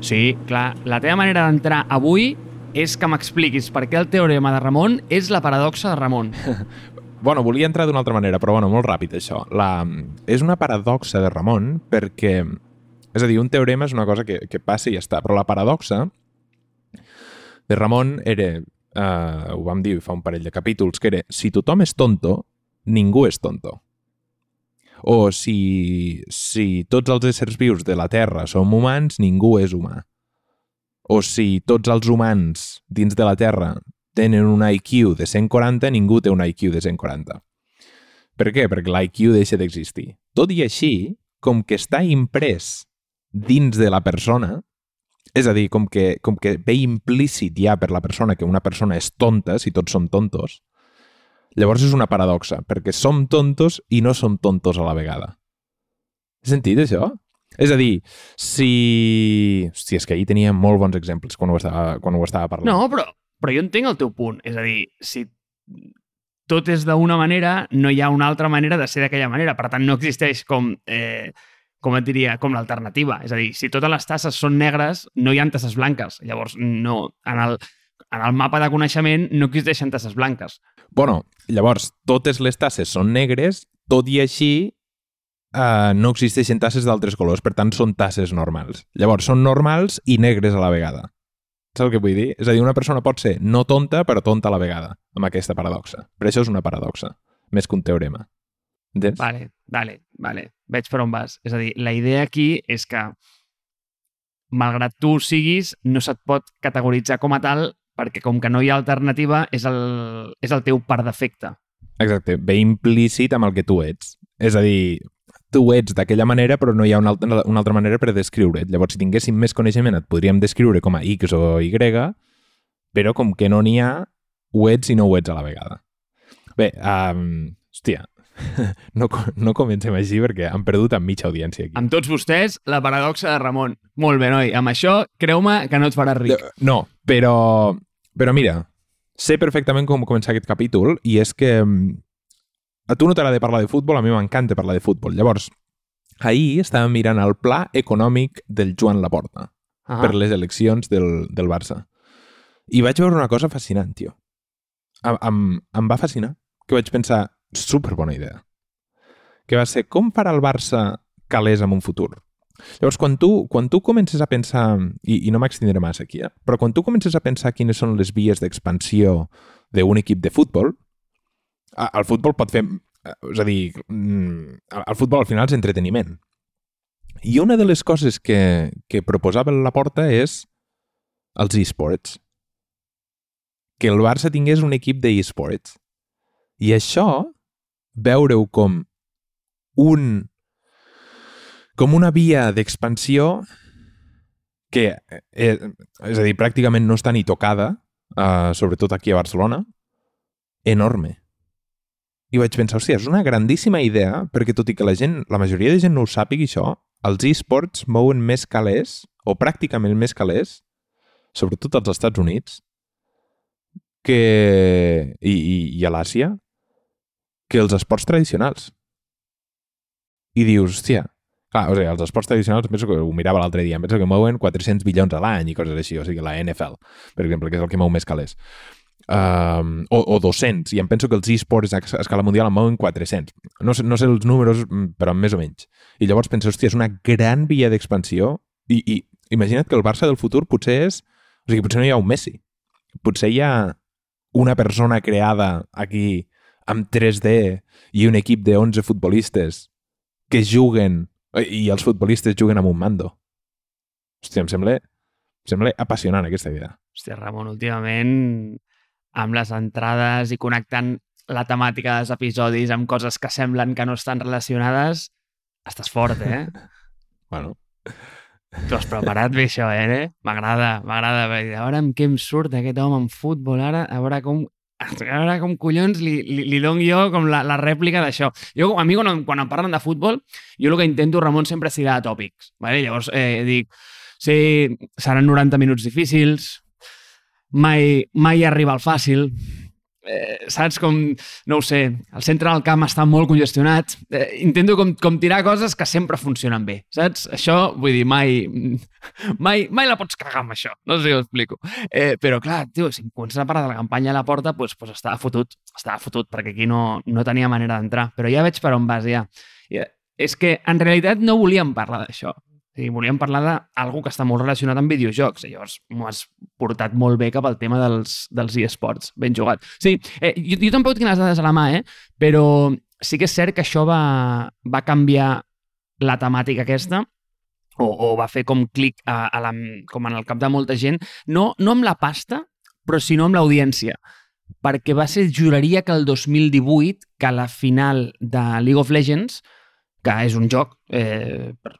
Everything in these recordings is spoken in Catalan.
Sí, clar. La teva manera d'entrar avui és que m'expliquis per què el teorema de Ramon és la paradoxa de Ramon. Bueno, volia entrar d'una altra manera, però bueno, molt ràpid això. La... És una paradoxa de Ramon perquè... És a dir, un teorema és una cosa que, que passa i ja està, però la paradoxa de Ramon era, eh, ho vam dir fa un parell de capítols, que era si tothom és tonto, ningú és tonto. O si, si tots els éssers vius de la Terra som humans, ningú és humà. O si tots els humans dins de la Terra tenen un IQ de 140, ningú té un IQ de 140. Per què? Perquè l'IQ deixa d'existir. Tot i així, com que està imprès dins de la persona, és a dir, com que, com que ve implícit ja per la persona que una persona és tonta, si tots som tontos, llavors és una paradoxa, perquè som tontos i no som tontos a la vegada. Has sentit això? És a dir, si... Hosti, és que ahir tenia molt bons exemples quan ho estava, quan ho estava parlant. No, però, però jo entenc el teu punt. És a dir, si tot és d'una manera, no hi ha una altra manera de ser d'aquella manera. Per tant, no existeix com... Eh, com et diria, com l'alternativa. És a dir, si totes les tasses són negres, no hi ha tasses blanques. Llavors, no, en el, en el mapa de coneixement no existeixen tasses blanques. Bueno, llavors, totes les tasses són negres, tot i així eh, no existeixen tasses d'altres colors, per tant són tasses normals. Llavors, són normals i negres a la vegada. Saps el que vull dir? És a dir, una persona pot ser no tonta, però tonta a la vegada, amb aquesta paradoxa. Per això és una paradoxa, més que un teorema. Entens? Vale, vale, vale. Veig per on vas. És a dir, la idea aquí és que malgrat tu siguis, no se't pot categoritzar com a tal perquè com que no hi ha alternativa és el, és el teu per defecte. Exacte, ve implícit amb el que tu ets. És a dir, tu ets d'aquella manera però no hi ha una altra, una altra manera per descriure't. Llavors, si tinguéssim més coneixement et podríem descriure com a X o Y, però com que no n'hi ha, ho ets i no ho ets a la vegada. Bé, um, hòstia, no, no comencem així perquè han perdut amb mitja audiència aquí. Amb tots vostès, la paradoxa de Ramon. Molt bé, noi. Amb això, creu-me que no et faràs ric. No, però, però mira, sé perfectament com començar aquest capítol i és que mm, a tu no t'agrada parlar de futbol, a mi m'encanta parlar de futbol. Llavors, ahir estàvem mirant el pla econòmic del Joan Laporta Ah. per les eleccions del, del Barça. I vaig veure una cosa fascinant, tio. Em, em, em va fascinar. Que vaig pensar, superbona idea. Que va ser, com farà el Barça calés en un futur? Llavors, quan tu, quan tu comences a pensar, i, i no m'extindré massa aquí, eh? però quan tu comences a pensar quines són les vies d'expansió d'un equip de futbol, el futbol pot fer... eh, És a dir, mm, el el futbol al final és entreteniment. I una de les coses que, que proposava la porta és els esports. Que el Barça tingués un equip d'esports. I això, veure-ho com un com una via d'expansió que, eh, és a dir, pràcticament no està ni tocada, eh, sobretot aquí a Barcelona, enorme. I vaig pensar, hòstia, és una grandíssima idea, perquè tot i que la gent, la majoria de gent no ho sàpiga, això, els esports mouen més calés, o pràcticament més calés, sobretot als Estats Units, que, i, i, i a l'Àsia, que els esports tradicionals. I dius, hòstia, clar, o sigui, els esports tradicionals, penso que ho mirava l'altre dia, em penso que mouen 400 bilions a l'any i coses així, o sigui, la NFL, per exemple, que és el que mou més calés. Um, o, o 200, i em penso que els esports a escala mundial en mouen 400. No sé, no sé els números, mm, però més o menys. I llavors penso, hòstia, és una gran via d'expansió i, i imagina't que el Barça del futur potser és... O sigui, potser no hi ha un Messi. Potser hi ha una persona creada aquí amb 3D i un equip de 11 futbolistes que juguen i els futbolistes juguen amb un mando. Hòstia, em sembla, em sembla apassionant aquesta idea. Hòstia, Ramon, últimament amb les entrades i connectant la temàtica dels episodis amb coses que semblen que no estan relacionades, estàs fort, eh? Bueno, Tu has preparat bé això, eh? M'agrada, m'agrada. A veure amb què em surt aquest home en futbol ara, a veure com a veure com collons li, li, li dono jo com la, la rèplica d'això. Jo, a mi, quan, quan em parlen de futbol, jo el que intento, Ramon, sempre és tirar de tòpics. Vale? Llavors, eh, dic, sí, seran 90 minuts difícils, mai, mai arriba al fàcil, eh, saps com, no ho sé, el centre del camp està molt congestionat. Eh, intento com, com tirar coses que sempre funcionen bé, saps? Això, vull dir, mai, mai, mai la pots cagar amb això, no sé si ho explico. Eh, però clar, tio, si em comences a parlar de la campanya a la porta, doncs, pues, pues estava fotut, estava fotut, perquè aquí no, no tenia manera d'entrar. Però ja veig per on vas, ja. I, eh, és que en realitat no volíem parlar d'això i volíem parlar d'algú que està molt relacionat amb videojocs. Llavors m'ho has portat molt bé cap al tema dels, dels eSports. Ben jugat. Sí, eh, jo, jo tampoc tinc les dades a la mà, eh? però sí que és cert que això va, va canviar la temàtica aquesta o, o va fer com clic a, a la, com en el cap de molta gent, no, no amb la pasta, però sinó amb l'audiència perquè va ser, juraria que el 2018, que la final de League of Legends, que és un joc, eh, per,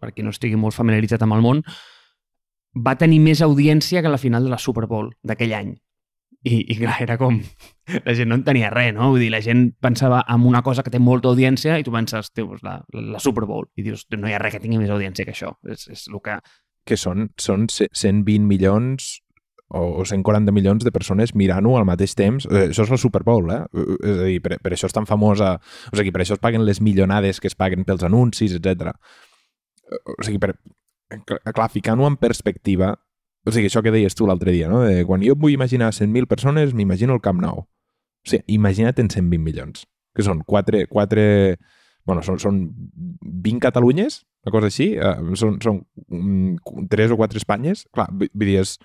per qui no estigui molt familiaritzat amb el món, va tenir més audiència que la final de la Super Bowl d'aquell any. I, I clar, era com... La gent no en tenia res, no? Vull dir, la gent pensava en una cosa que té molta audiència i tu penses, tio, la, la Super Bowl. I dius, no hi ha res que tingui més audiència que això. És, és el que... Que són, són 120 milions o 140 milions de persones mirant-ho al mateix temps. Eh, això és la Super Bowl, eh? És a dir, per, per això és tan famosa... O sigui, per això es paguen les millonades que es paguen pels anuncis, etc o sigui, per, clar, ficant-ho en perspectiva, o sigui, això que deies tu l'altre dia, no? De, quan jo vull imaginar 100.000 persones, m'imagino el Camp Nou. O sigui, imagina't en 120 milions, que són 4, 4 bueno, són, són 20 Catalunyes, una cosa així, uh, són, són 3 o 4 Espanyes. Clar, vull dir, és,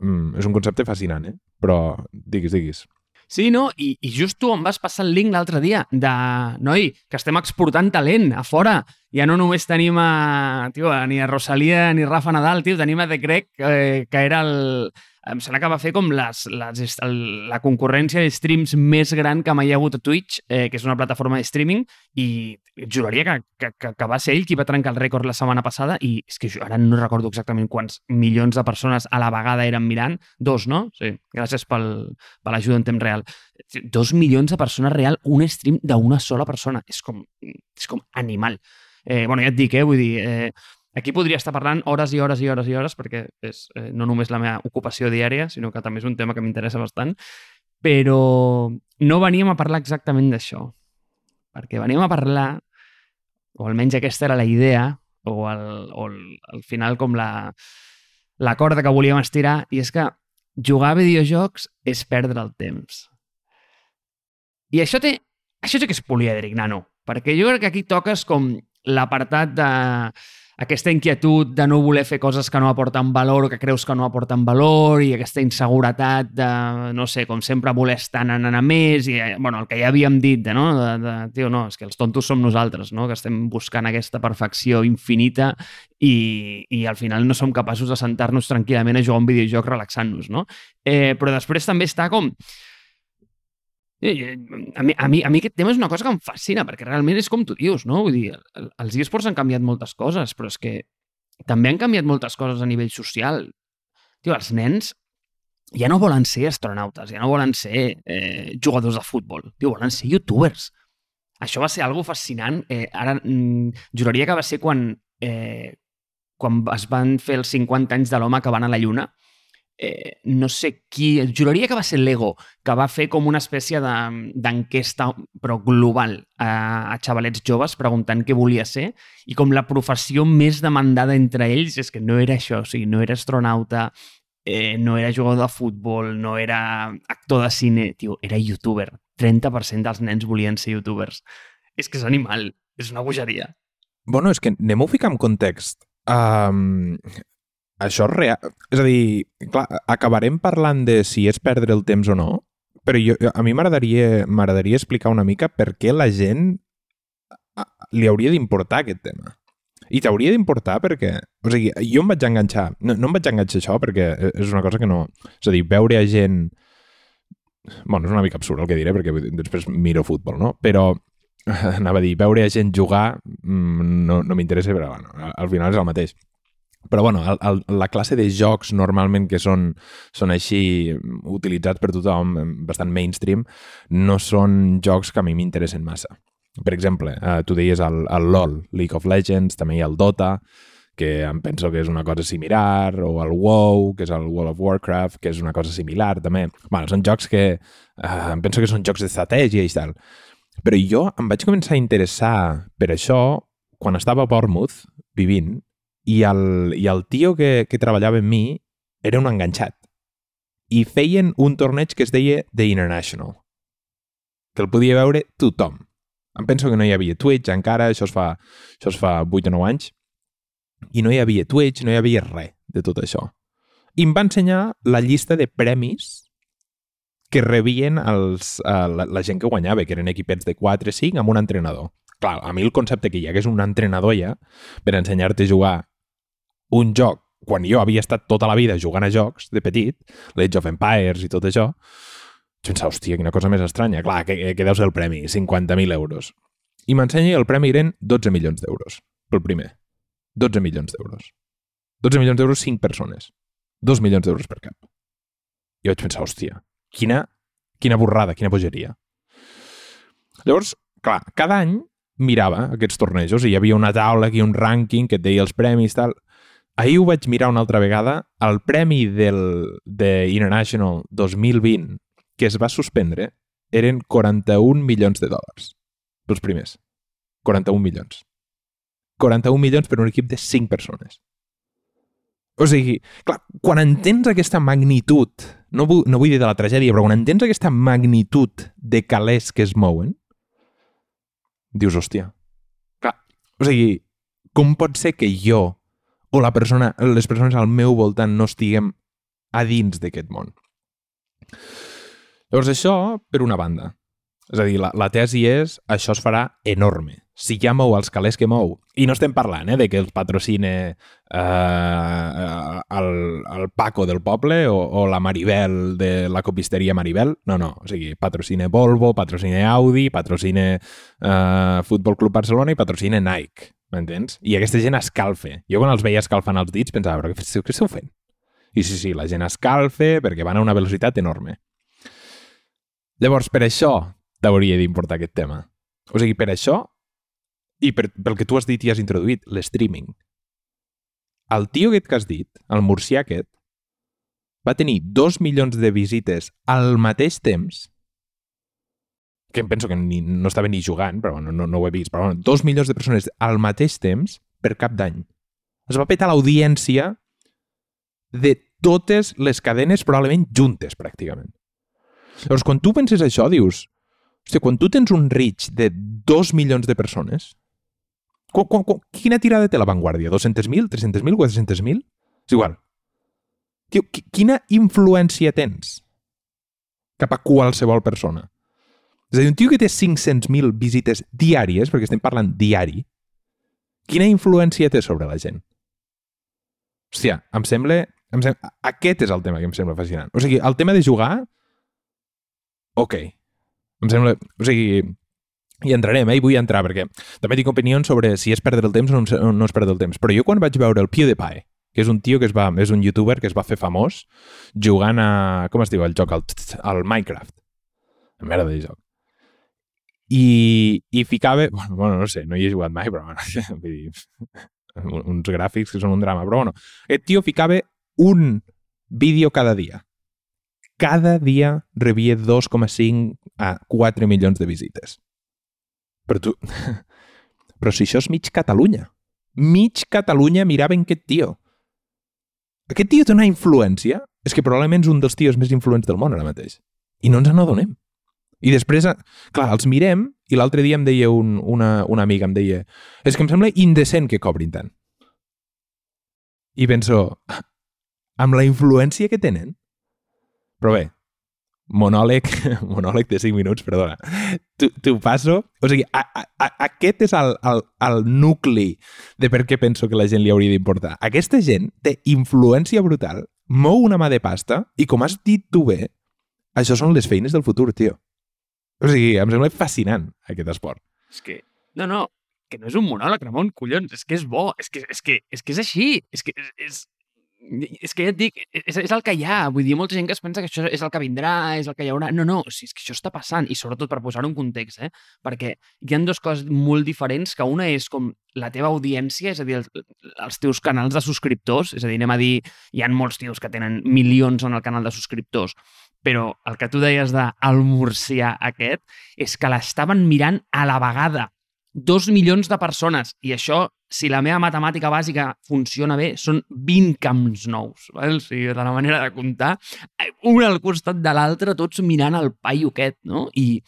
mm, és un concepte fascinant, eh? Però diguis, diguis. Sí, no? I, I just tu em vas passar el link l'altre dia de, noi, que estem exportant talent a fora. Ja no només tenim a, tio, ni a Rosalia ni Rafa Nadal, tio, tenim a The Greg, eh, que era el, em sembla que va fer com les, les, el, la concurrència de streams més gran que mai hi ha hagut a Twitch, eh, que és una plataforma de streaming, i juraria que, que, que, que va ser ell qui va trencar el rècord la setmana passada, i és que jo ara no recordo exactament quants milions de persones a la vegada eren mirant. Dos, no? Sí, gràcies pel, per l'ajuda en temps real. Dos milions de persones real, un stream d'una sola persona. És com, és com animal. Eh, bueno, ja et dic, eh, vull dir... Eh, Aquí podria estar parlant hores i hores i hores i hores perquè és eh, no només la meva ocupació diària, sinó que també és un tema que m'interessa bastant, però no veníem a parlar exactament d'això, perquè veníem a parlar, o almenys aquesta era la idea, o al, o el, al final com la, la corda que volíem estirar, i és que jugar a videojocs és perdre el temps. I això té... Això sí que és polièdric, nano, perquè jo crec que aquí toques com l'apartat de aquesta inquietud de no voler fer coses que no aporten valor o que creus que no aporten valor i aquesta inseguretat de, no sé, com sempre voler estar anant a més i, eh, bueno, el que ja havíem dit, de, no? De, de, tio, no, és que els tontos som nosaltres, no? Que estem buscant aquesta perfecció infinita i, i al final no som capaços de sentar-nos tranquil·lament a jugar un videojoc relaxant-nos, no? Eh, però després també està com a mi, a, mi, a mi aquest tema és una cosa que em fascina, perquè realment és com tu dius, no? Vull dir, els esports han canviat moltes coses, però és que també han canviat moltes coses a nivell social. Tio, els nens ja no volen ser astronautes, ja no volen ser eh, jugadors de futbol, tio, volen ser youtubers. Això va ser algo fascinant. Eh, ara, mm, juraria que va ser quan, eh, quan es van fer els 50 anys de l'home que van a la Lluna, eh, no sé qui, juraria que va ser l'Ego, que va fer com una espècie d'enquesta, de, però global, a, a xavalets joves preguntant què volia ser, i com la professió més demandada entre ells és que no era això, o sigui, no era astronauta, eh, no era jugador de futbol, no era actor de cine, tio, era youtuber. 30% dels nens volien ser youtubers. És que és animal, és una bogeria. Bueno, és que anem-ho ficar en context. Um, això és real. És a dir, clar, acabarem parlant de si és perdre el temps o no, però jo, a mi m'agradaria explicar una mica per què la gent li hauria d'importar aquest tema. I t'hauria d'importar perquè... O sigui, jo em vaig enganxar... No, no em vaig enganxar això perquè és una cosa que no... És a dir, veure a gent... bueno, és una mica absurd el que diré perquè després miro futbol, no? Però anava a dir, veure a gent jugar mm, no, no m'interessa, però bueno, al final és el mateix. Però bueno, el, el, la classe de jocs normalment que són, són així utilitzats per tothom, bastant mainstream, no són jocs que a mi m'interessen massa. Per exemple, eh, tu deies el, el LoL, League of Legends, també hi ha el Dota, que em penso que és una cosa similar, o el WoW, que és el World of Warcraft, que és una cosa similar també. Bueno, són jocs que eh, em penso que són jocs d'estratègia i tal. Però jo em vaig començar a interessar per això quan estava a Bournemouth, vivint, i el, i el tio que, que treballava amb mi era un enganxat. I feien un torneig que es deia The International, que el podia veure tothom. Em penso que no hi havia Twitch encara, això es fa, això es fa 8 o 9 anys, i no hi havia Twitch, no hi havia res de tot això. I em va ensenyar la llista de premis que rebien els, uh, la, la gent que guanyava, que eren equipets de 4 o 5 amb un entrenador. Clar, a mi el concepte que hi hagués un entrenador ja per ensenyar-te a jugar un joc quan jo havia estat tota la vida jugant a jocs de petit, l'Age of Empires i tot això, pensava, hòstia, quina cosa més estranya. Clar, que, que deu ser el premi, 50.000 euros. I m'ensenya el premi eren 12 milions d'euros, pel primer. 12 milions d'euros. 12 milions d'euros, 5 persones. 2 milions d'euros per cap. I vaig pensar, hòstia, quina, quina borrada, quina bogeria. Llavors, clar, cada any mirava aquests tornejos i hi havia una taula aquí, un rànquing que et deia els premis, tal. Ahir ho vaig mirar una altra vegada. El premi del, de International 2020 que es va suspendre eren 41 milions de dòlars. Els primers. 41 milions. 41 milions per un equip de 5 persones. O sigui, clar, quan entens aquesta magnitud, no vull, no vull dir de la tragèdia, però quan entens aquesta magnitud de calés que es mouen, dius, hòstia, clar, o sigui, com pot ser que jo o la persona, les persones al meu voltant no estiguem a dins d'aquest món? Llavors, això per una banda. És a dir, la, la tesi és això es farà enorme. Si ja mou els calés que mou, i no estem parlant eh, de que els patrocine eh, el, el Paco del poble o, o la Maribel de la copisteria Maribel, no, no, o sigui, patrocine Volvo, patrocine Audi, patrocine eh, Futbol Club Barcelona i patrocine Nike, m'entens? I aquesta gent escalfe. Jo quan els veia escalfant els dits pensava, però què, què esteu fent? I sí, sí, la gent escalfe perquè van a una velocitat enorme. Llavors, per això t'hauria d'importar aquest tema. O sigui, per això, i per, pel que tu has dit i has introduït, l'streaming. El tio aquest que has dit, el murcià aquest, va tenir dos milions de visites al mateix temps, que em penso que ni, no estava ni jugant, però no, no, no ho he vist, però bueno, dos milions de persones al mateix temps per cap d'any. Es va petar l'audiència de totes les cadenes probablement juntes, pràcticament. Llavors, quan tu penses això, dius... Hòstia, quan tu tens un reach de 2 milions de persones, qu qu qu quina tirada té la Vanguardia? 200.000? 300.000? 400.000? És igual. Tio, quina influència tens cap a qualsevol persona? És a dir, un tio que té 500.000 visites diàries, perquè estem parlant diari, quina influència té sobre la gent? Hòstia, em sembla... Em sembla aquest és el tema que em sembla fascinant. O sigui, el tema de jugar ok. Em sembla... O sigui, hi entrarem, eh? I vull entrar, perquè també tinc opinions sobre si és perdre el temps o no, és perdre el temps. Però jo quan vaig veure el PewDiePie, que és un tio que es va... és un youtuber que es va fer famós jugant a... com es diu el joc? El, el Minecraft. Merda de joc. I, i ficava... Bueno, bueno, no sé, no hi he jugat mai, però bueno, vull dir, uns gràfics que són un drama. Però bueno, aquest tio ficava un vídeo cada dia cada dia rebia 2,5 a 4 milions de visites. Però tu... Però si això és mig Catalunya. Mig Catalunya mirava en aquest tio. Aquest tio té una influència. És que probablement és un dels tios més influents del món ara mateix. I no ens n'adonem. I després, clar, els mirem i l'altre dia em deia un, una, una amiga, em deia és que em sembla indecent que cobrin tant. I penso, amb la influència que tenen, però bé, monòleg, monòleg de 5 minuts, perdona. T'ho passo. O sigui, a, a, aquest és el, el, el nucli de per què penso que la gent li hauria d'importar. Aquesta gent té influència brutal, mou una mà de pasta i, com has dit tu bé, això són les feines del futur, tio. O sigui, em sembla fascinant, aquest esport. És que... No, no, que no és un monòleg, Ramon, collons, és que és bo, és que és, que, és, que és així, és que és, és, és que ja et dic, és, és el que hi ha. Vull dir, molta gent que es pensa que això és el que vindrà, és el que hi haurà. No, no, o sigui, és que això està passant. I sobretot per posar-ho en context, eh? perquè hi han dues coses molt diferents, que una és com la teva audiència, és a dir, els, els teus canals de subscriptors, és a dir, anem a dir, hi han molts tios que tenen milions en el canal de subscriptors, però el que tu deies del murcià aquest és que l'estaven mirant a la vegada dos milions de persones. I això, si la meva matemàtica bàsica funciona bé, són 20 camps nous. Val? O sigui, de la manera de comptar, un al costat de l'altre, tots mirant el paio aquest, no? I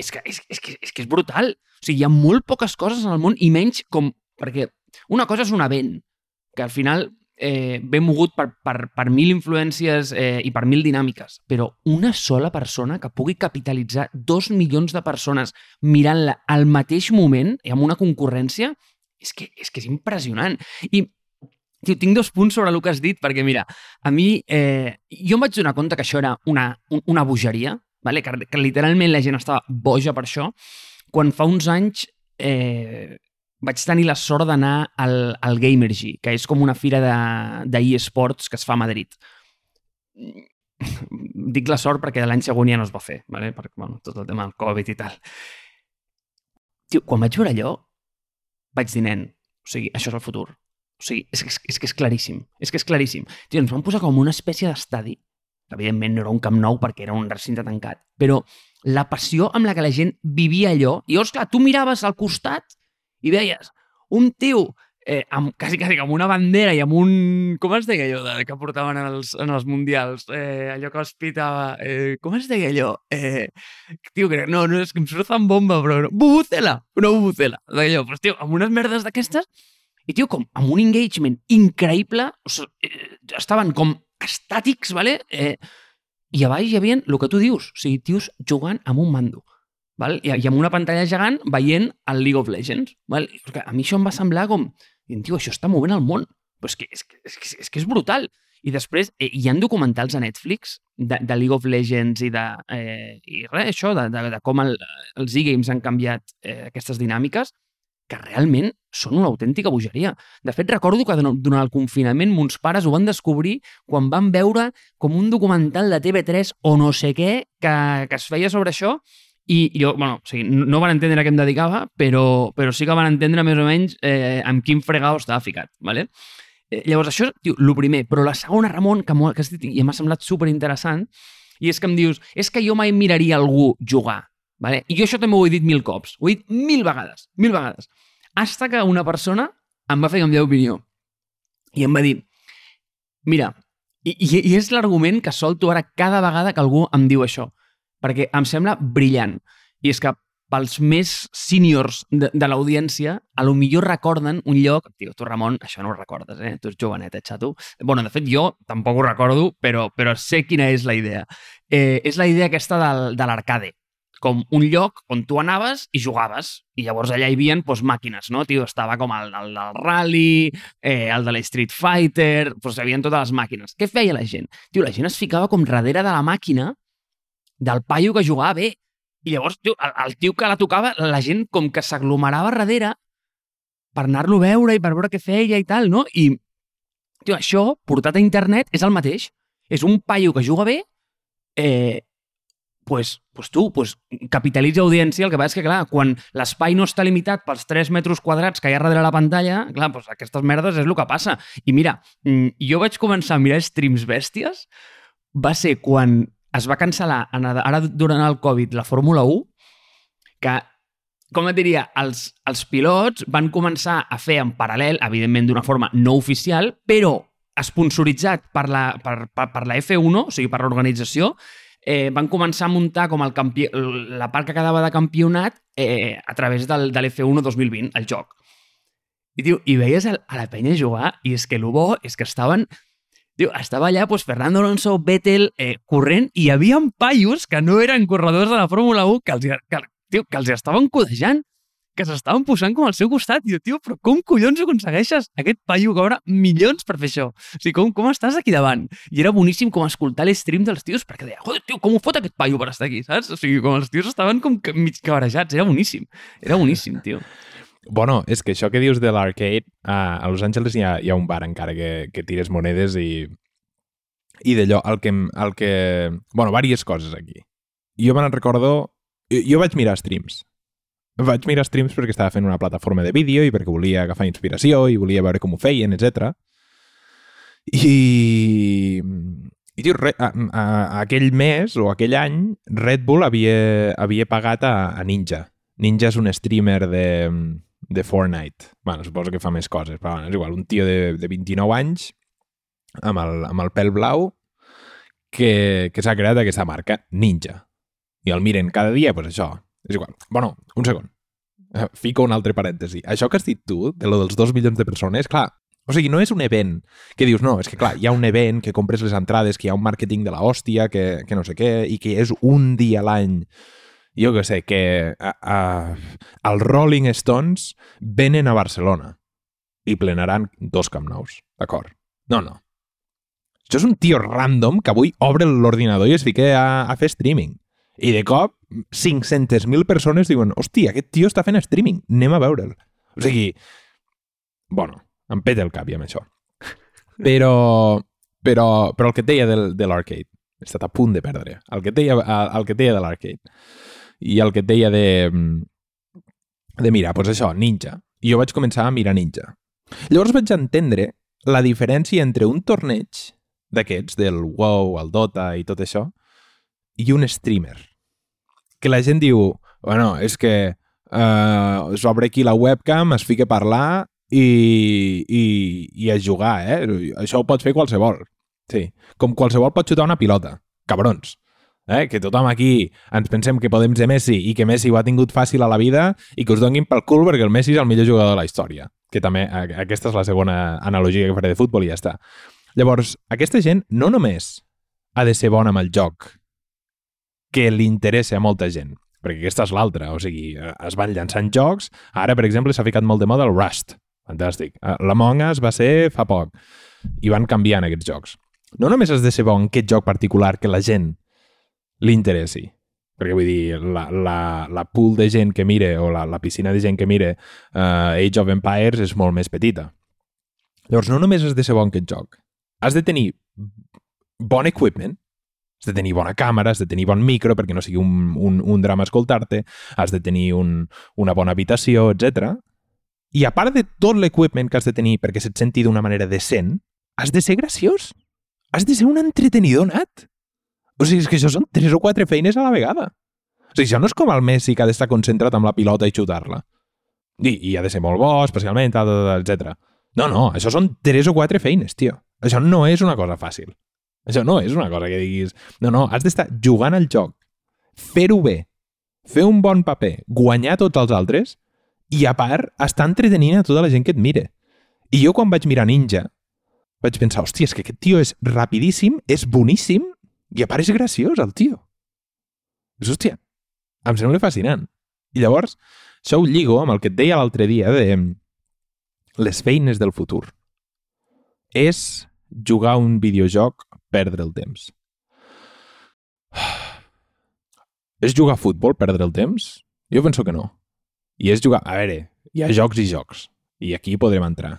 és que és, és, que, és que és brutal. O sigui, hi ha molt poques coses en el món i menys com... Perquè una cosa és un event, que al final eh, ben mogut per, per, per mil influències eh, i per mil dinàmiques, però una sola persona que pugui capitalitzar dos milions de persones mirant-la al mateix moment i amb una concurrència, és que és, que és impressionant. I Tio, tinc dos punts sobre el que has dit, perquè mira, a mi, eh, jo em vaig donar compte que això era una, una bogeria, vale? que, que literalment la gent estava boja per això, quan fa uns anys eh, vaig tenir la sort d'anar al, al Gamergy, que és com una fira d'eSports que es fa a Madrid. Dic la sort perquè l'any següent ja no es va fer, ¿vale? perquè bueno, tot el tema del Covid i tal. Tio, quan vaig veure allò, vaig dir, nen, o sigui, això és el futur. O sigui, és, és, és que és claríssim. És que és claríssim. Tio, ens van posar com una espècie d'estadi. Evidentment no era un camp nou perquè era un recinte tancat, però la passió amb la que la gent vivia allò... I llavors, clar, tu miraves al costat i veies un tio eh, amb, quasi, quasi com una bandera i amb un... Com es deia allò de, que portaven en els, en els mundials? Eh, allò que es pitava... Eh, com es deia allò? Eh, tio, que, no, no, és que em surt en bomba, però... No. Bubucela! Una bubucela. D'allò, però, tio, amb unes merdes d'aquestes i, tio, com amb un engagement increïble, o sigui, eh, estaven com estàtics, vale? Eh, i a baix hi havia el que tu dius, o sigui, tios jugant amb un mando. Val? I, I amb una pantalla gegant veient el League of Legends. Val? A mi això em va semblar com... Tio, això està movent el món. Però és que és, que, és, que, és, que és brutal. I després eh, hi han documentals a Netflix de, de League of Legends i de... Eh, I res, això, de, de, de com el, els e-games han canviat eh, aquestes dinàmiques, que realment són una autèntica bogeria. De fet, recordo que durant el confinament mons pares ho van descobrir quan van veure com un documental de TV3 o no sé què que, que es feia sobre això i jo, bueno, o sigui, no van entendre a què em dedicava, però, però sí que van entendre més o menys eh, amb quin fregau estava ficat, ¿vale? Eh, llavors, això, tio, el primer. Però la segona, Ramon, que, que has dit, i m'ha semblat super interessant, i és que em dius, és que jo mai miraria algú jugar, ¿vale? I jo això també ho he dit mil cops, ho he dit mil vegades, mil vegades. Hasta que una persona em va fer canviar d'opinió. I em va dir, mira, i, i, i és l'argument que solto ara cada vegada que algú em diu això perquè em sembla brillant. I és que pels més seniors de, de l'audiència, a lo millor recorden un lloc... Tio, tu, Ramon, això no ho recordes, eh? Tu ets jovenet, eh, xato? bueno, de fet, jo tampoc ho recordo, però, però sé quina és la idea. Eh, és la idea aquesta del, de l'arcade com un lloc on tu anaves i jugaves. I llavors allà hi havia doncs, màquines, no? Tio, estava com el, el del Rally, eh, el de la Street Fighter... Doncs hi havia totes les màquines. Què feia la gent? Tio, la gent es ficava com darrere de la màquina del paio que jugava bé. I llavors, tio, el, el tio que la tocava, la gent com que s'aglomerava darrere per anar-lo a veure i per veure què feia i tal, no? I, tio, això, portat a internet, és el mateix. És un paio que juga bé, eh, pues, pues tu pues, capitalitza audiència, el que passa és que, clar, quan l'espai no està limitat pels 3 metres quadrats que hi ha darrere la pantalla, clar, pues aquestes merdes és el que passa. I mira, mm, jo vaig començar a mirar streams bèsties, va ser quan es va cancel·lar ara durant el Covid la Fórmula 1, que, com et diria, els, els pilots van començar a fer en paral·lel, evidentment d'una forma no oficial, però esponsoritzat per la, per, per, per la F1, o sigui, per l'organització, eh, van començar a muntar com el campi... la part que quedava de campionat eh, a través del, de l'F1 2020, el joc. I, tio, i veies a la penya jugar i és que el bo és que estaven Tio, estava allà pues, Fernando Alonso, Vettel, eh, corrent, i hi havia paios que no eren corredors de la Fórmula 1 que els, que, tio, que els estaven codejant, que s'estaven posant com al seu costat. I tio, però com collons aconsegueixes aquest paio cobra milions per fer això? O sigui, com, com estàs aquí davant? I era boníssim com escoltar l'stream dels tios, perquè deia, joder, tio, com ho fot aquest paio per estar aquí, saps? O sigui, com els tios estaven com mig cabrejats, era boníssim. Era boníssim, tio. Bueno, és que això que dius de l'arcade, a, Los Angeles hi ha, hi ha un bar encara que, que tires monedes i, i d'allò, el que, el que... Bueno, diverses coses aquí. Jo me'n recordo... Jo, jo vaig mirar streams. Vaig mirar streams perquè estava fent una plataforma de vídeo i perquè volia agafar inspiració i volia veure com ho feien, etc. I... I, tio, re, a, a, a aquell mes o aquell any, Red Bull havia, havia pagat a, a Ninja. Ninja és un streamer de, de Fortnite. Bueno, suposo que fa més coses, però bueno, és igual. Un tio de, de 29 anys amb el, amb el pèl blau que, que s'ha creat aquesta marca, Ninja. I el miren cada dia, doncs això. És igual. Bueno, un segon. Eh, fico un altre parèntesi. Això que has dit tu, de lo dels dos milions de persones, clar, o sigui, no és un event que dius, no, és que clar, hi ha un event que compres les entrades, que hi ha un màrqueting de la hòstia, que, que no sé què, i que és un dia l'any jo que sé, que a, a, els Rolling Stones venen a Barcelona i plenaran dos Camp Nous, d'acord? No, no. Això és un tio random que avui obre l'ordinador i es fica a, a fer streaming. I de cop, 500.000 persones diuen hòstia, aquest tio està fent streaming, anem a veure'l. O sigui, bueno, em peta el cap ja amb això. Però, però, però el que et deia del, de l'arcade, he estat a punt de perdre. El que et deia, el que et deia de l'arcade i el que et deia de, de mirar, doncs això, Ninja. I jo vaig començar a mirar Ninja. Llavors vaig entendre la diferència entre un torneig d'aquests, del WoW, el Dota i tot això, i un streamer. Que la gent diu, bueno, és que uh, s'obre aquí la webcam, es fica a parlar i, i, i a jugar, eh? Això ho pot fer qualsevol. Sí. Com qualsevol pot xutar una pilota. Cabrons. Eh? Que tothom aquí ens pensem que podem ser Messi i que Messi ho ha tingut fàcil a la vida i que us donguin pel cul perquè el Messi és el millor jugador de la història. Que també, aquesta és la segona analogia que faré de futbol i ja està. Llavors, aquesta gent no només ha de ser bona amb el joc, que li interessa a molta gent, perquè aquesta és l'altra, o sigui, es van llançant jocs, ara, per exemple, s'ha ficat molt de moda el Rust, fantàstic. Eh, L'Among Us va ser fa poc, i van canviant aquests jocs. No només has de ser bon en aquest joc particular que la gent li interessi, perquè vull dir, la, la, la pool de gent que mire o la, la piscina de gent que mire uh, Age of Empires és molt més petita. Llavors, no només has de ser bon aquest joc, has de tenir bon equipment, has de tenir bona càmera, has de tenir bon micro perquè no sigui un, un, un drama escoltar-te, has de tenir un, una bona habitació, etc. I a part de tot l'equipment que has de tenir perquè se't senti d'una manera decent, has de ser graciós. Has de ser un entretenidor nat. O sigui, és que això són tres o quatre feines a la vegada. O sigui, això no és com el Messi que ha d'estar concentrat amb la pilota i xutar-la. I, I ha de ser molt bo, especialment, etc. No, no, això són tres o quatre feines, tio. Això no és una cosa fàcil. Això no és una cosa que diguis... No, no, has d'estar jugant al joc, fer-ho bé, fer un bon paper, guanyar tots els altres i, a part, estar entretenint a tota la gent que et mire. I jo, quan vaig mirar Ninja, vaig pensar, hòstia, és que aquest tio és rapidíssim, és boníssim i, a part, és graciós, el tio. És, hòstia, em sembla fascinant. I llavors, això ho lligo amb el que et deia l'altre dia de les feines del futur. És jugar un videojoc, perdre el temps. És jugar a futbol, perdre el temps? Jo penso que no. I és jugar... A veure, hi ha jocs i jocs. I aquí podrem entrar.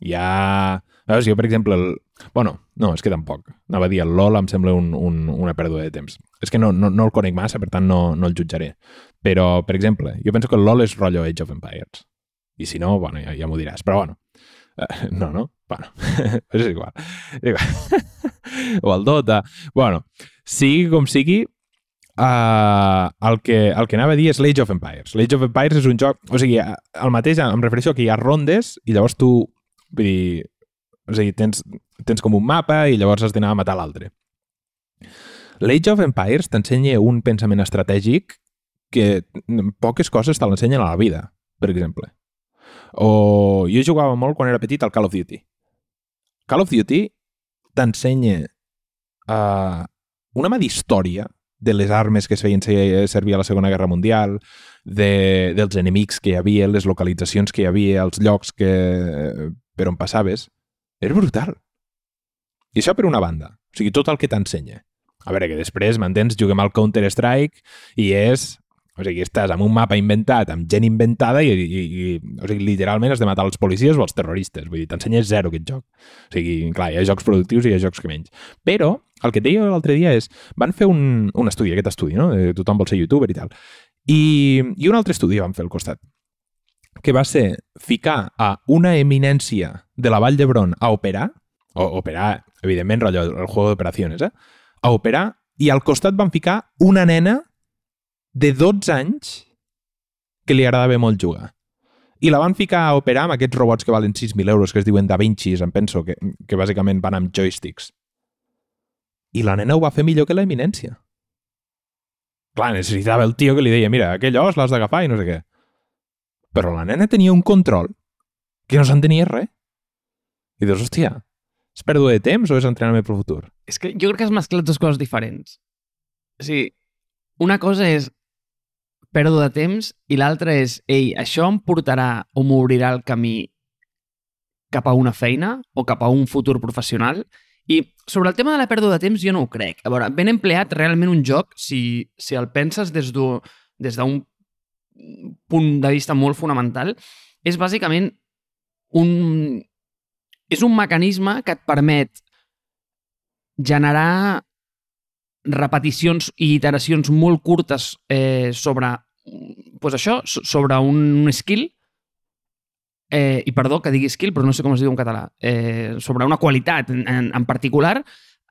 Hi ha... Veus, jo, per exemple... El... Bueno, no, és que tampoc. Anava a dir, el LOL em sembla un, un, una pèrdua de temps. És que no, no, no el conec massa, per tant no, no el jutjaré. Però, per exemple, jo penso que el LOL és rotllo Age of Empires. I si no, bueno, ja, ja m'ho diràs. Però, bueno, uh, no, no? Bueno, és igual. o el Dota. Bueno, sigui com sigui, Uh, el, que, el que anava a dir és l'Age of Empires. L'Age of Empires és un joc... O sigui, el mateix, em refereixo que hi ha rondes i llavors tu... Vull dir, o sigui, tens, tens com un mapa i llavors has d'anar a matar l'altre. L'Age of Empires t'ensenya un pensament estratègic que poques coses te l'ensenyen a la vida, per exemple. O jo jugava molt quan era petit al Call of Duty. Call of Duty t'ensenya uh, una mà d'història de les armes que es feien servir a la Segona Guerra Mundial, de, dels enemics que hi havia, les localitzacions que hi havia, els llocs que, per on passaves. Era brutal. I això per una banda. O sigui, tot el que t'ensenya. A veure, que després, m'entens, juguem al Counter-Strike i és O sigui, estàs amb un mapa inventat, amb gent inventada i, i, i o sigui, literalment has de matar els policies o els terroristes. Vull dir, t'ensenyes zero aquest joc. O sigui, clar, hi ha jocs productius i hi ha jocs que menys. Però el que et deia l'altre dia és, van fer un, un estudi, aquest estudi, no? Eh, tothom vol ser youtuber i tal. I, I un altre estudi van fer al costat, que va ser ficar a una eminència de la Vall d'Hebron a operar, o operar, evidentment, rotllo, el juego d'operacions, eh? A operar, i al costat van ficar una nena de 12 anys que li agradava molt jugar. I la van ficar a operar amb aquests robots que valen 6.000 euros, que es diuen Da Vinci, em penso, que, que bàsicament van amb joysticks. I la nena ho va fer millor que l'eminència. Clar, necessitava el tio que li deia, mira, aquell os l'has d'agafar i no sé què. Però la nena tenia un control que no s'entenia res. I dius, hòstia, és pèrdua de temps o és entrenament pel futur? És que jo crec que has mesclat dues coses diferents. O sigui, una cosa és pèrdua de temps i l'altra és, ei, això em portarà o m'obrirà el camí cap a una feina o cap a un futur professional i sobre el tema de la pèrdua de temps jo no ho crec. A veure, ben empleat realment un joc, si, si el penses des d'un des punt de vista molt fonamental, és bàsicament un... és un mecanisme que et permet generar repeticions i iteracions molt curtes eh, sobre pues això, sobre un skill eh, i perdó que digui skill, però no sé com es diu en català, eh, sobre una qualitat en, en, en particular,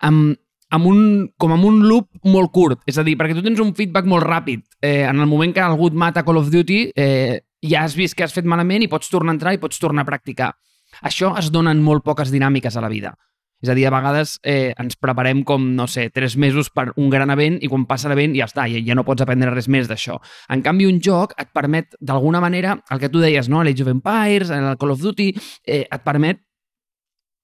amb, amb un, com amb un loop molt curt. És a dir, perquè tu tens un feedback molt ràpid. Eh, en el moment que algú et mata Call of Duty, eh, ja has vist que has fet malament i pots tornar a entrar i pots tornar a practicar. Això es donen molt poques dinàmiques a la vida. És a dir, a vegades eh, ens preparem com, no sé, tres mesos per un gran event i quan passa l'event ja està, ja, ja no pots aprendre res més d'això. En canvi, un joc et permet, d'alguna manera, el que tu deies, no? l'Age of Empires, el Call of Duty, eh, et permet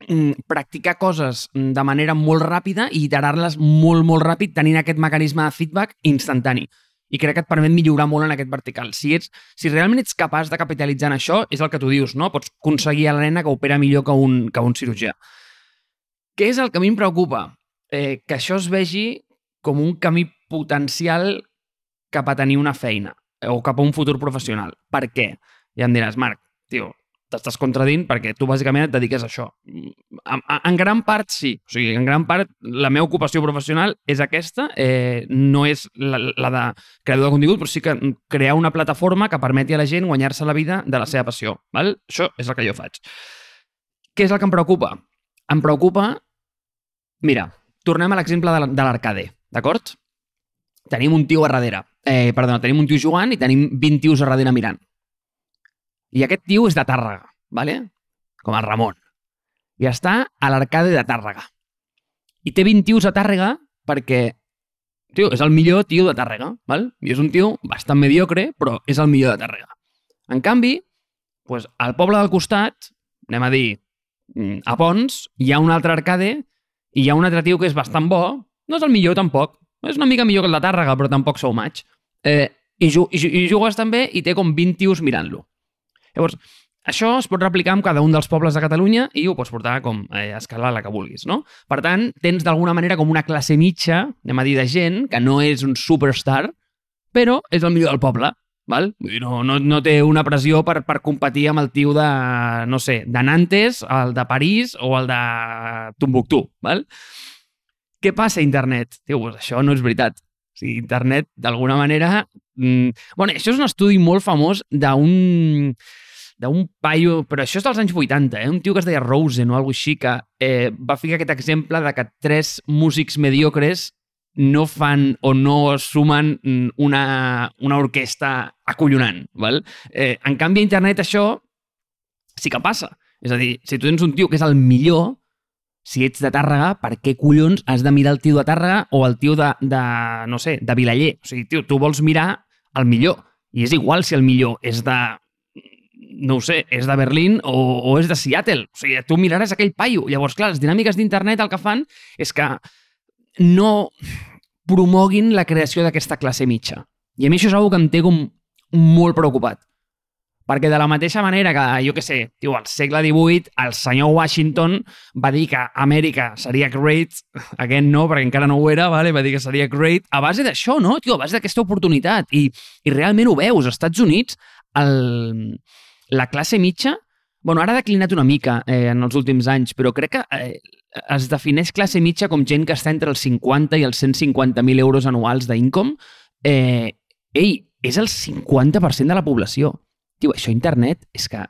mm, practicar coses de manera molt ràpida i iterar-les molt, molt ràpid tenint aquest mecanisme de feedback instantani. I crec que et permet millorar molt en aquest vertical. Si, ets, si realment ets capaç de capitalitzar en això, és el que tu dius, no? Pots aconseguir a la nena que opera millor que un, que un cirurgià. Què és el que a mi em preocupa? Eh, que això es vegi com un camí potencial cap a tenir una feina eh, o cap a un futur professional. Per què? Ja em diràs, Marc, tio, t'estàs contradint perquè tu bàsicament et dediques a això. En, en gran part sí, o sigui, en gran part la meva ocupació professional és aquesta, eh, no és la, la de creador de contingut, però sí que crear una plataforma que permeti a la gent guanyar-se la vida de la seva passió. Val? Això és el que jo faig. Què és el que em preocupa? Em preocupa Mira, tornem a l'exemple de l'arcade, d'acord? Tenim un tio a darrere. Eh, perdona, tenim un tio jugant i tenim 20 tios a darrere mirant. I aquest tio és de Tàrrega, ¿vale? com el Ramon. I està a l'arcade de Tàrrega. I té 20 tios a Tàrrega perquè tio, és el millor tio de Tàrrega, val? I és un tio bastant mediocre, però és el millor de Tàrrega. En canvi, pues, al poble del costat, anem a dir, mm, a Pons, hi ha un altre arcade i hi ha un altre tio que és bastant bo, no és el millor tampoc, és una mica millor que el de Tàrrega, però tampoc sou maig. Eh, i, ju i, i jugues també i té com 20 tios mirant-lo. Llavors, això es pot replicar en cada un dels pobles de Catalunya i ho pots portar com eh, a escala la que vulguis, no? Per tant, tens d'alguna manera com una classe mitja, anem a dir, de gent que no és un superstar, però és el millor del poble. Val? No, no, no té una pressió per, per competir amb el tio de, no sé, de Nantes, el de París o el de Tombuctú. Val? Què passa a internet? Tio, pues això no és veritat. O sigui, internet, d'alguna manera... Mm, bueno, això és un estudi molt famós d'un d'un paio, però això és dels anys 80, eh? un tio que es deia Rosen o alguna així, que eh, va ficar aquest exemple de que tres músics mediocres no fan o no sumen una, una orquestra acollonant. Val? Eh, en canvi, a internet això sí que passa. És a dir, si tu tens un tio que és el millor, si ets de Tàrrega, per què collons has de mirar el tio de Tàrrega o el tio de, de no sé, de Vilaller? O sigui, tio, tu vols mirar el millor. I és igual si el millor és de no ho sé, és de Berlín o, o és de Seattle. O sigui, tu miraràs aquell paio. Llavors, clar, les dinàmiques d'internet el que fan és que no promoguin la creació d'aquesta classe mitja. I a mi això és una que em té com molt preocupat. Perquè de la mateixa manera que, jo que sé, tio, al segle XVIII el senyor Washington va dir que Amèrica seria great, aquest no, perquè encara no ho era, vale? va dir que seria great, a base d'això, no, tio, a base d'aquesta oportunitat. I, I realment ho veus, als Estats Units, el, la classe mitja, bueno, ara ha declinat una mica eh, en els últims anys, però crec que eh, es defineix classe mitja com gent que està entre els 50 i els 150.000 euros anuals d'income. Eh, ei, és el 50% de la població. Tio, això internet és que,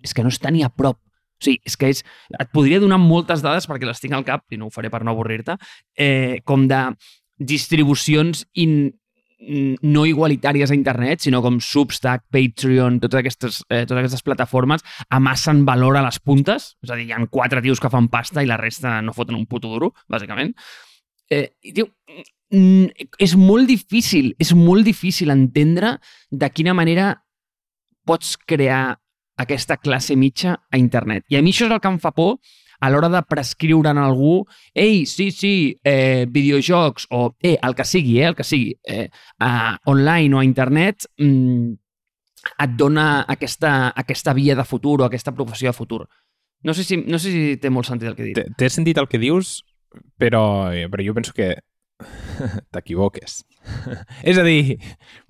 és que no està ni a prop. O sigui, és que és... Et podria donar moltes dades perquè les tinc al cap, i no ho faré per no avorrir-te, eh, com de distribucions in, no igualitàries a internet, sinó com Substack, Patreon, totes aquestes, eh, totes aquestes plataformes amassen valor a les puntes, és a dir, hi ha quatre tios que fan pasta i la resta no foten un puto duro, bàsicament. Eh, i, tio, és molt difícil, és molt difícil entendre de quina manera pots crear aquesta classe mitja a internet. I a mi això és el que em fa por a l'hora de prescriure en algú ei, sí, sí, eh, videojocs o eh, el que sigui, eh, el que sigui, eh, uh, online o a internet, mm, et dona aquesta, aquesta via de futur o aquesta professió de futur. No sé si, no sé si té molt sentit el que dic. Té sentit el que dius, però, eh, però jo penso que t'equivoques. és a dir,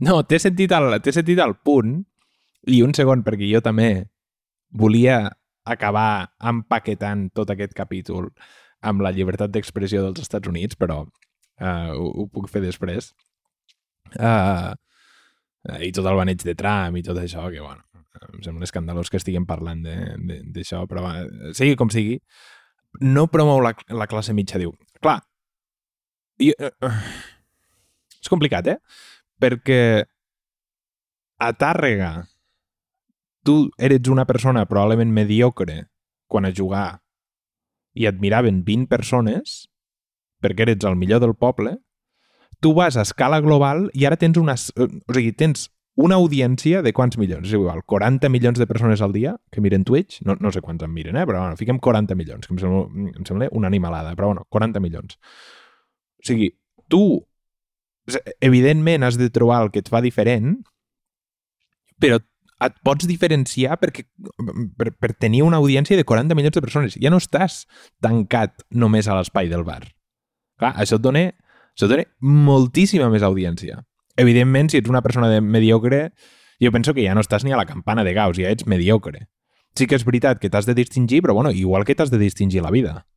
no, té sentit, el, sentit el punt, i un segon, perquè jo també volia acabar empaquetant tot aquest capítol amb la llibertat d'expressió dels Estats Units, però uh, ho, ho puc fer després. Uh, I tot el baneig de Trump i tot això, que, bueno, em sembla escandalós que estiguem parlant d'això, però va, sigui com sigui, no promou la, la classe mitja, diu. Clar, i, uh, uh, és complicat, eh? Perquè a Tàrrega tu eres una persona probablement mediocre quan a jugar i et miraven 20 persones perquè eres el millor del poble, tu vas a escala global i ara tens una... O sigui, tens una audiència de quants milions? És igual, 40 milions de persones al dia que miren Twitch, no, no sé quants en miren, eh? però bueno, fiquem 40 milions, que em sembla, em sembla una animalada, però bueno, 40 milions. O sigui, tu evidentment has de trobar el que et fa diferent, però et pots diferenciar perquè, per, per tenir una audiència de 40 milions de persones. Ja no estàs tancat només a l'espai del bar. Clar, això et dona, això et dona moltíssima més audiència. Evidentment, si ets una persona de mediocre, jo penso que ja no estàs ni a la campana de Gauss, ja ets mediocre. Sí que és veritat que t'has de distingir, però bueno, igual que t'has de distingir la vida.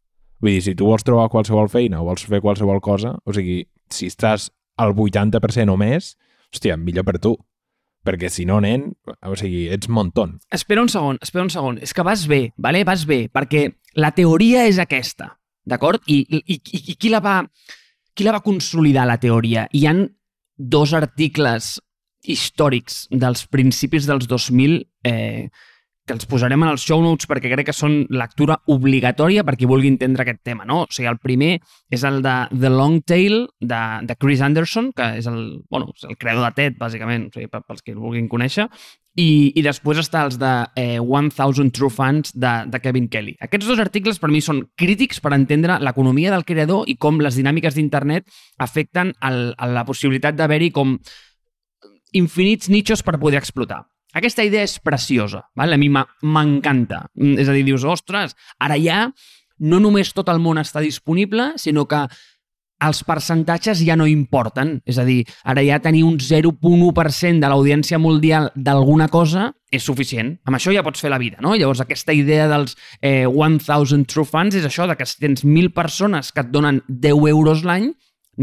Vull dir, si tu vols trobar qualsevol feina o vols fer qualsevol cosa, o sigui, si estàs al 80% o més, hòstia, millor per tu perquè si no, nen, o sigui, ets montón. Espera un segon, espera un segon. És que vas bé, vale? vas bé, perquè la teoria és aquesta, d'acord? I, i, i, I qui la va qui la va consolidar, la teoria? Hi han dos articles històrics dels principis dels 2000 eh, que els posarem en els show notes perquè crec que són lectura obligatòria per qui vulgui entendre aquest tema. No? O sigui, el primer és el de The Long Tail, de, de Chris Anderson, que és el, bueno, és el creador de TED, bàsicament, o sigui, pels que el vulguin conèixer, i, i després està els de eh, 1000 True Fans de, de Kevin Kelly. Aquests dos articles per mi són crítics per entendre l'economia del creador i com les dinàmiques d'internet afecten el, a la possibilitat d'haver-hi com infinits nichos per poder explotar. Aquesta idea és preciosa, val? a mi m'encanta. Mm, és a dir, dius, ostres, ara ja no només tot el món està disponible, sinó que els percentatges ja no importen. És a dir, ara ja tenir un 0.1% de l'audiència mundial d'alguna cosa és suficient. Amb això ja pots fer la vida, no? Llavors, aquesta idea dels eh, 1,000 true fans és això, de que si tens 1.000 persones que et donen 10 euros l'any,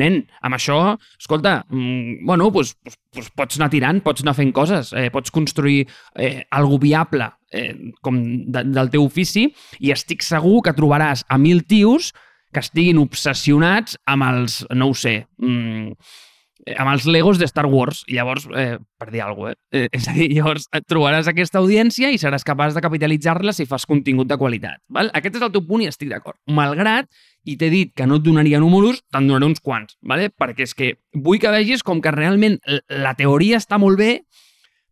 nen, amb això, escolta, mm, bueno, pues, pues, pues pots anar tirant, pots anar fent coses, eh, pots construir eh, algo viable eh, com de, del teu ofici i estic segur que trobaràs a mil tios que estiguin obsessionats amb els, no ho sé, mm, amb els Legos de Star Wars. I llavors, eh, per dir alguna cosa, eh? eh? És a dir, llavors et trobaràs aquesta audiència i seràs capaç de capitalitzar-la si fas contingut de qualitat. Val? Aquest és el teu punt i estic d'acord. Malgrat i t'he dit que no et donaria números, te'n donaré uns quants, ¿vale? perquè és que vull que vegis com que realment la teoria està molt bé,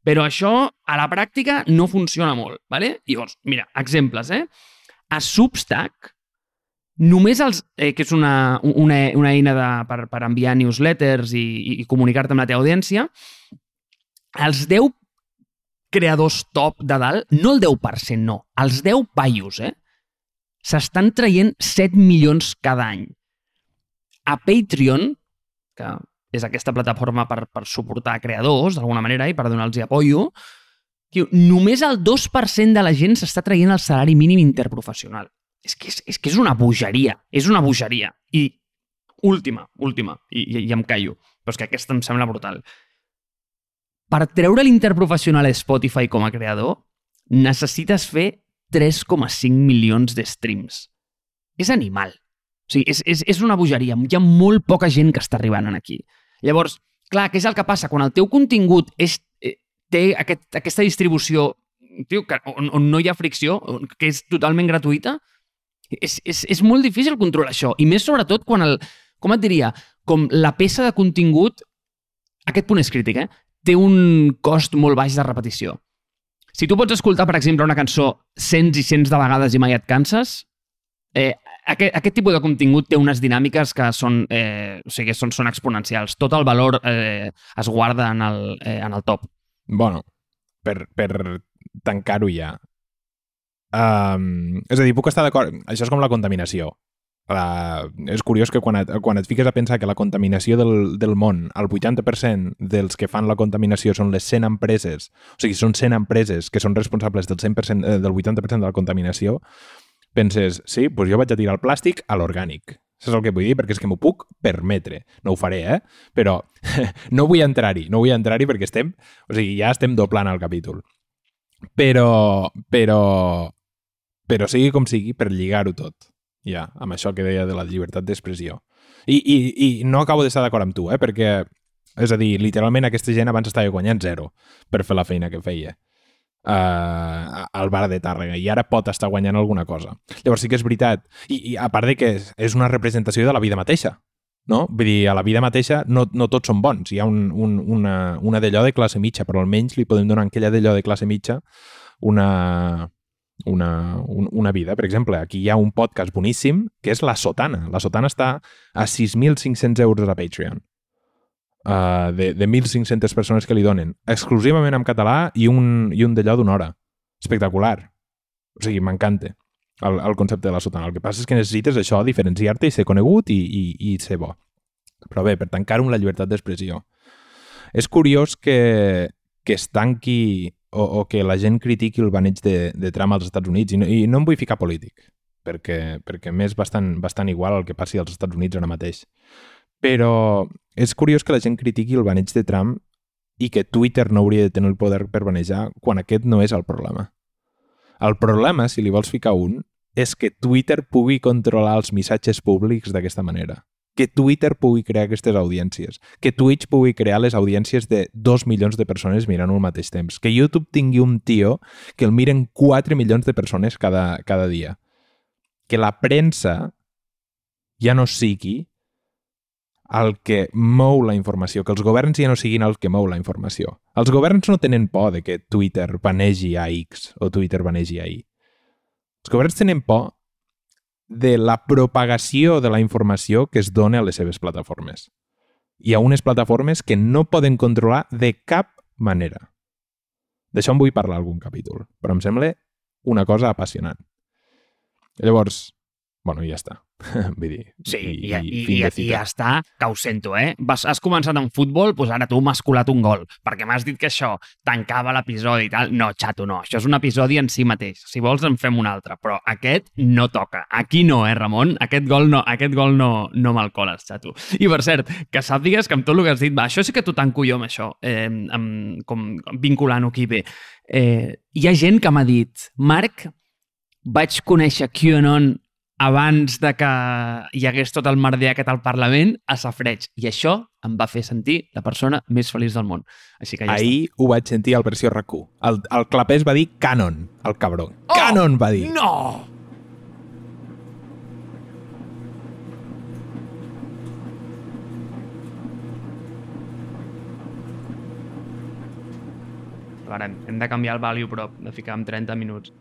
però això a la pràctica no funciona molt. ¿vale? Llavors, mira, exemples. Eh? A Substack, només els, eh, que és una, una, una eina de, per, per enviar newsletters i, i comunicar-te amb la teva audiència, els 10 creadors top de dalt, no el 10%, no, els 10 paios, eh? S'estan traient 7 milions cada any. A Patreon, que és aquesta plataforma per, per suportar creadors, d'alguna manera, i per donar-los apoyo, tio, només el 2% de la gent s'està traient el salari mínim interprofessional. És que és, és que és una bogeria, és una bogeria. I última, última, i, i, i em callo, però és que aquesta em sembla brutal per treure l'interprofessional a Spotify com a creador, necessites fer 3,5 milions de streams. És animal. O sigui, és, és, és una bogeria. Hi ha molt poca gent que està arribant aquí. Llavors, clar, què és el que passa? Quan el teu contingut és, eh, té aquest, aquesta distribució tio, que, on, on no hi ha fricció, que és totalment gratuïta, és, és, és molt difícil controlar això. I més sobretot quan el... Com et diria? Com la peça de contingut... Aquest punt és crític, eh? té un cost molt baix de repetició. Si tu pots escoltar, per exemple, una cançó cents i cents de vegades i mai et canses, eh, aquest, aquest tipus de contingut té unes dinàmiques que són, eh, o sigui, són, són exponencials. Tot el valor eh, es guarda en el, eh, en el top. Bueno, per, per tancar-ho ja. Um, és a dir, puc estar d'acord... Això és com la contaminació. Uh, és curiós que quan et, quan et fiques a pensar que la contaminació del, del món, el 80% dels que fan la contaminació són les 100 empreses, o sigui, són 100 empreses que són responsables del 100%, eh, del 80% de la contaminació, penses, sí, doncs jo vaig a tirar el plàstic a l'orgànic. És el que vull dir, perquè és que m'ho puc permetre. No ho faré, eh? Però no vull entrar-hi, no vull entrar-hi perquè estem... O sigui, ja estem doblant el capítol. Però, però, però sigui com sigui, per lligar-ho tot ja, amb això que deia de la llibertat d'expressió. I, i, I no acabo d'estar d'acord amb tu, eh? perquè, és a dir, literalment aquesta gent abans estava guanyant zero per fer la feina que feia uh, al bar de Tàrrega i ara pot estar guanyant alguna cosa. Llavors sí que és veritat. I, i a part de que és, és una representació de la vida mateixa. No? Vull dir, a la vida mateixa no, no tots són bons. Hi ha un, un, una, una d'allò de classe mitja, però almenys li podem donar a aquella d'allò de classe mitja una, una, un, una vida. Per exemple, aquí hi ha un podcast boníssim que és La Sotana. La Sotana està a 6.500 euros a Patreon. Uh, de, de 1.500 persones que li donen. Exclusivament en català i un, i un d'allò d'una hora. Espectacular. O sigui, m'encanta el, el concepte de la sotana. El que passa és que necessites això, diferenciar-te i ser conegut i, i, i ser bo. Però bé, per tancar-ho la llibertat d'expressió. És curiós que, que es tanqui o, o que la gent critiqui el baneig de, de Trump als Estats Units. I no, i no em vull ficar polític, perquè, perquè m'és bastant, bastant igual el que passi als Estats Units ara mateix. Però és curiós que la gent critiqui el baneig de Trump i que Twitter no hauria de tenir el poder per banejar quan aquest no és el problema. El problema, si li vols ficar un, és que Twitter pugui controlar els missatges públics d'aquesta manera que Twitter pugui crear aquestes audiències, que Twitch pugui crear les audiències de 2 milions de persones mirant al mateix temps, que YouTube tingui un tio que el miren 4 milions de persones cada, cada dia, que la premsa ja no sigui el que mou la informació, que els governs ja no siguin el que mou la informació. Els governs no tenen por de que Twitter vanegi a X o Twitter vanegi a Y. Els governs tenen por de la propagació de la informació que es dona a les seves plataformes. Hi ha unes plataformes que no poden controlar de cap manera. D'això en vull parlar algun capítol, però em sembla una cosa apassionant. Llavors, bueno, ja està. Vull dir, sí, i, i, i, i, i ja està, que ho sento, eh? Vas, has començat en futbol, doncs ara tu m'has colat un gol, perquè m'has dit que això tancava l'episodi i tal. No, xato, no, això és un episodi en si mateix. Si vols en fem un altre, però aquest no toca. Aquí no, eh, Ramon? Aquest gol no, aquest gol no, no me'l coles, xato. I per cert, que sàpigues que amb tot el que has dit, va, això sí que t'ho tanco jo amb això, eh, amb, com vinculant-ho aquí bé. Eh, hi ha gent que m'ha dit, Marc, vaig conèixer QAnon abans de que hi hagués tot el merder aquest al Parlament, a safreig. I això em va fer sentir la persona més feliç del món. Així que ja Ahir està. ho vaig sentir al versió rac El, el clapés va dir Canon, el cabró. Oh, Canon va dir. No! Ara, hem de canviar el value prop, de ficar en 30 minuts.